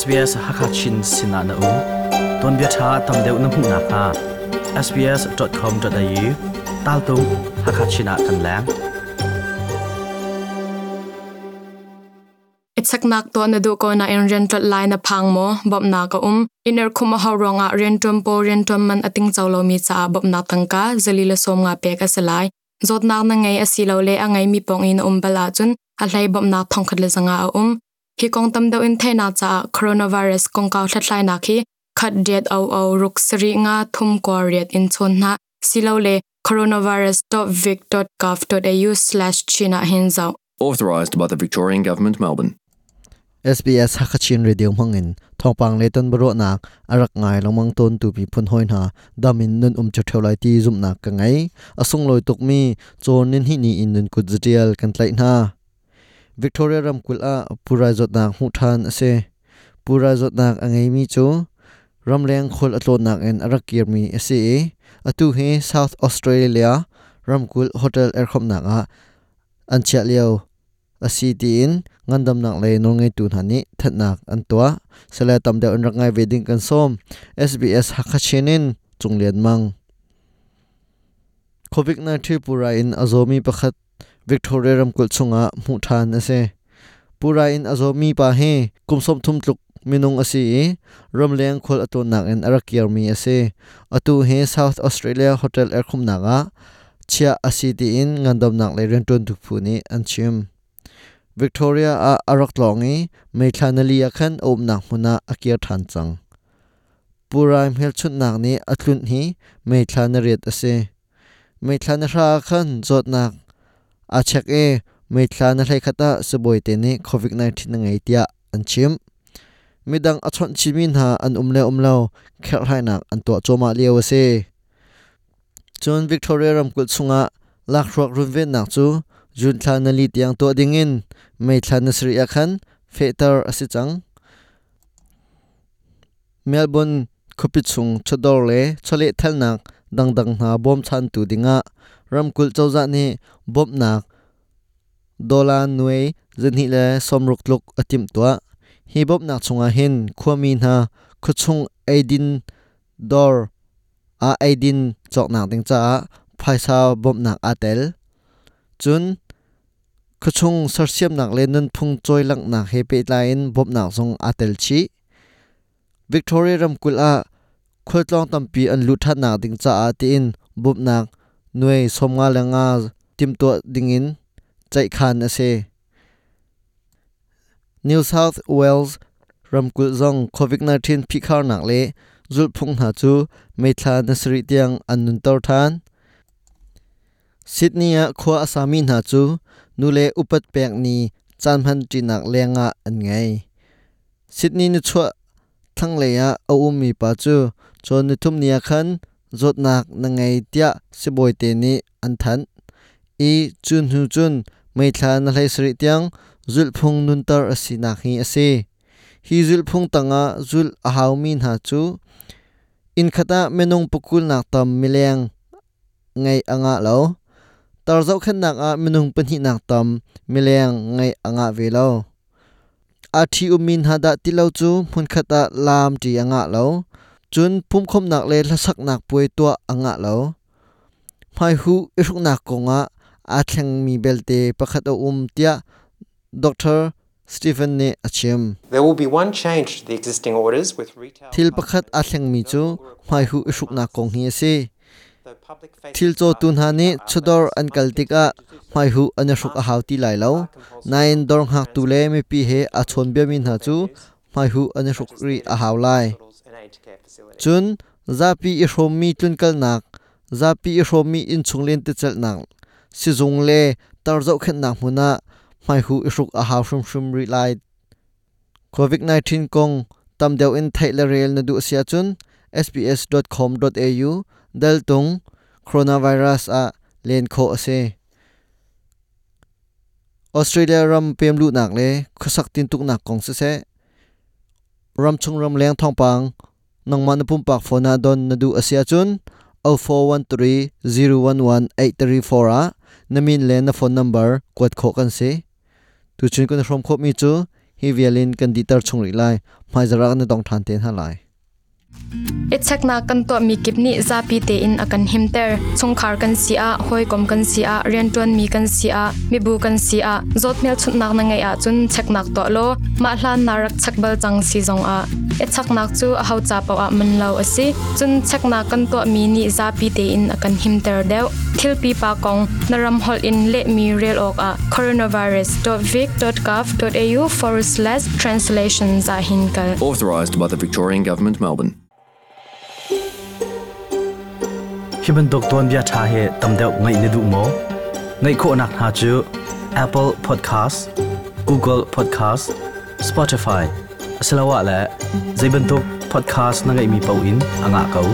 SBS Hakachin Sinana U Ton bia tha tam deuh na hmu kha sbs.com.au tal tu Hakachina kan lang Itsak nak to na du ko na in rental line na pang mo bob na ka um. Iner khuma ha ronga rentum po rentum man ating chawlo mi cha bob na tangka zalila som nga pe ka salai zot nak na ngai asilo le angai mi pong in um bala chun, a hlai bob na thong le zanga um hi kong tam do in thena cha coronavirus kong ka thlai na khi khat det au au ruk sri nga thum ko riat in chon na. Silo le coronavirus.vic.gov.au/china hinzau authorised by the Victorian Government, Melbourne. SBS Hakachin Radio mangin thongpang le ton baro nak arak ngai lomang ton tu pi phun hoin ha damin nun um chatheu lai ti zum nak ka ngai. Asung loi tuk mi chon nin hi ni in nun kut zatial kan tlai na Victoria Ramkul a pura zot nak hu than ase, pura nak angai mi chu Ramleng khol atlot nak en arakir mi ase atu he South Australia, Ramkul hotel Erkhom khom nak a an chia leo asi tin ngandam nak le no ngai tu hani that nak an tua tam de unrak ngai wedding kan som SBS hakachinin chunglen mang. Covid 19 pura in azomi pakhat victoria ram kul chunga mu than ase. Pura in azo mi pa he kumsom thum tluk minung asi ram leng khol ato nak en arakiar mi ase. Atu he south australia hotel erkhum naga. Chia asi ti in ngandam nak le ren ton tu phu ni an chim victoria a arak longi me thanali akhan om nak huna akia than chang. Puraim hel chut nak ni atlun hi me thanariat ase. Me thanara khan jot nak E, a chek e me na hlai khata saboi te ni covid 19 na ngai tia. An chim. Midang achon chimin ha, an umle umlo khel hai nak an to choma lewa se. Chon Victoria ram kul chunga, lak run về nak chu. Jun thlan li tiang to dingin mei na sri akhan fetar asichang melbourne khopichung chodor le chole thalnak dangdang na bom chan tu dinga ramkul chawza ni bom nak, dola nuai zani le somruk luk atim tua hi bom nak chunga hin khuami na khuchung aidin dor, a aidin chok nak ding cha phaisa bom nak atel chun khachung sarsiam nak le nun phung choi lang nak he pe lain bop nak zong atel chi. Victoria ram kul a khultlong tampi an lu that na ding cha a ti in bop nak nuai somnga langa tim to dingin chai khan ase new south wales ram zong covid 19 phikhar nak le zul phung na chu meithla nasri tiang an nun tor than sydney a khwa asami na chu nule upat pek ni chanman tinak lenga an ngai sydney ni chwa thang le ya au um mi pa chu chon ni thum nia khan zot nak na ngai tia siboi te ni an than. I chun hu chun mai thla na hlai sri tiang, zul phung nun tar asi na hi ase hi zul phung tanga, zul a hau min ha chu. In khata menung pukul nak tam mileng ngai anga lo. Tar zau khan nak a minung panhi nak tam mileng ngai anga velo a thi umin ti lo chu, mun khata lam ti anga lo chun pum khom nak le lasak nak pui to anga lo. Mai hu iruk nak konga a thleng mi belte pakhat um tia doctor Stephen ne achim There will be one change to the existing orders with retail thil pakhat a mi chu mai hu iruk nak kong hi se thil cho tun ha ni chudor an kaltika mai hu an ruk a hauti lai lo. Nain dor hak tu le me pi he a chon be min ha chu mai hu an ruk ri a haw lai chun, zapi i hrom mi tun kal nak. Zapi i hrom mi in chung len te chal nak si zung le, tar zo khen na. Huna mai hu i ruk a haw shum shum ri lai. Covid 19 kong, tam deu in thaila rel na du sia chun. Sbs.com.au dal tung. Coronavirus a len kho ase australia ram pem lu nak le. Khasak tin tuk nak kong se se. Ram chung ram leng thong pang. Nang man pum pak phone don na du asia chun 0413011834 a namin le na phone number kwat kho kan se tu chun kun from kho mi chu hi vialin kan ditar chung ri lai mai zara na dong than ten ha lai Ichakna kan to mi kipni zapi te in akan himter. Chungkhar kan sia hoi kom kan sia rian tuan mi kan sia mi bu kan sia. Zot mel chut nak na ngai a chun cheknak to lo ma hlan narak chakbal chang si zong a. Ichaknak chu a hau cha paw a man lo asi. Chun chekna kan to mi ni zapi te in akan himter deu. Thil pi pa kong naram hol in le mi rel ok a. coronavirus.vic.gov.au forward slash translation za hinkal. Authorised by the Victorian Government, Melbourne. Hi ban bia tha he tam deuh ngai ne du mo. Ngai kho nak ha chu, apple podcast, google podcast, spotify. Asalawa la zaiban tok podcast na ngai mi pau in, anga kau.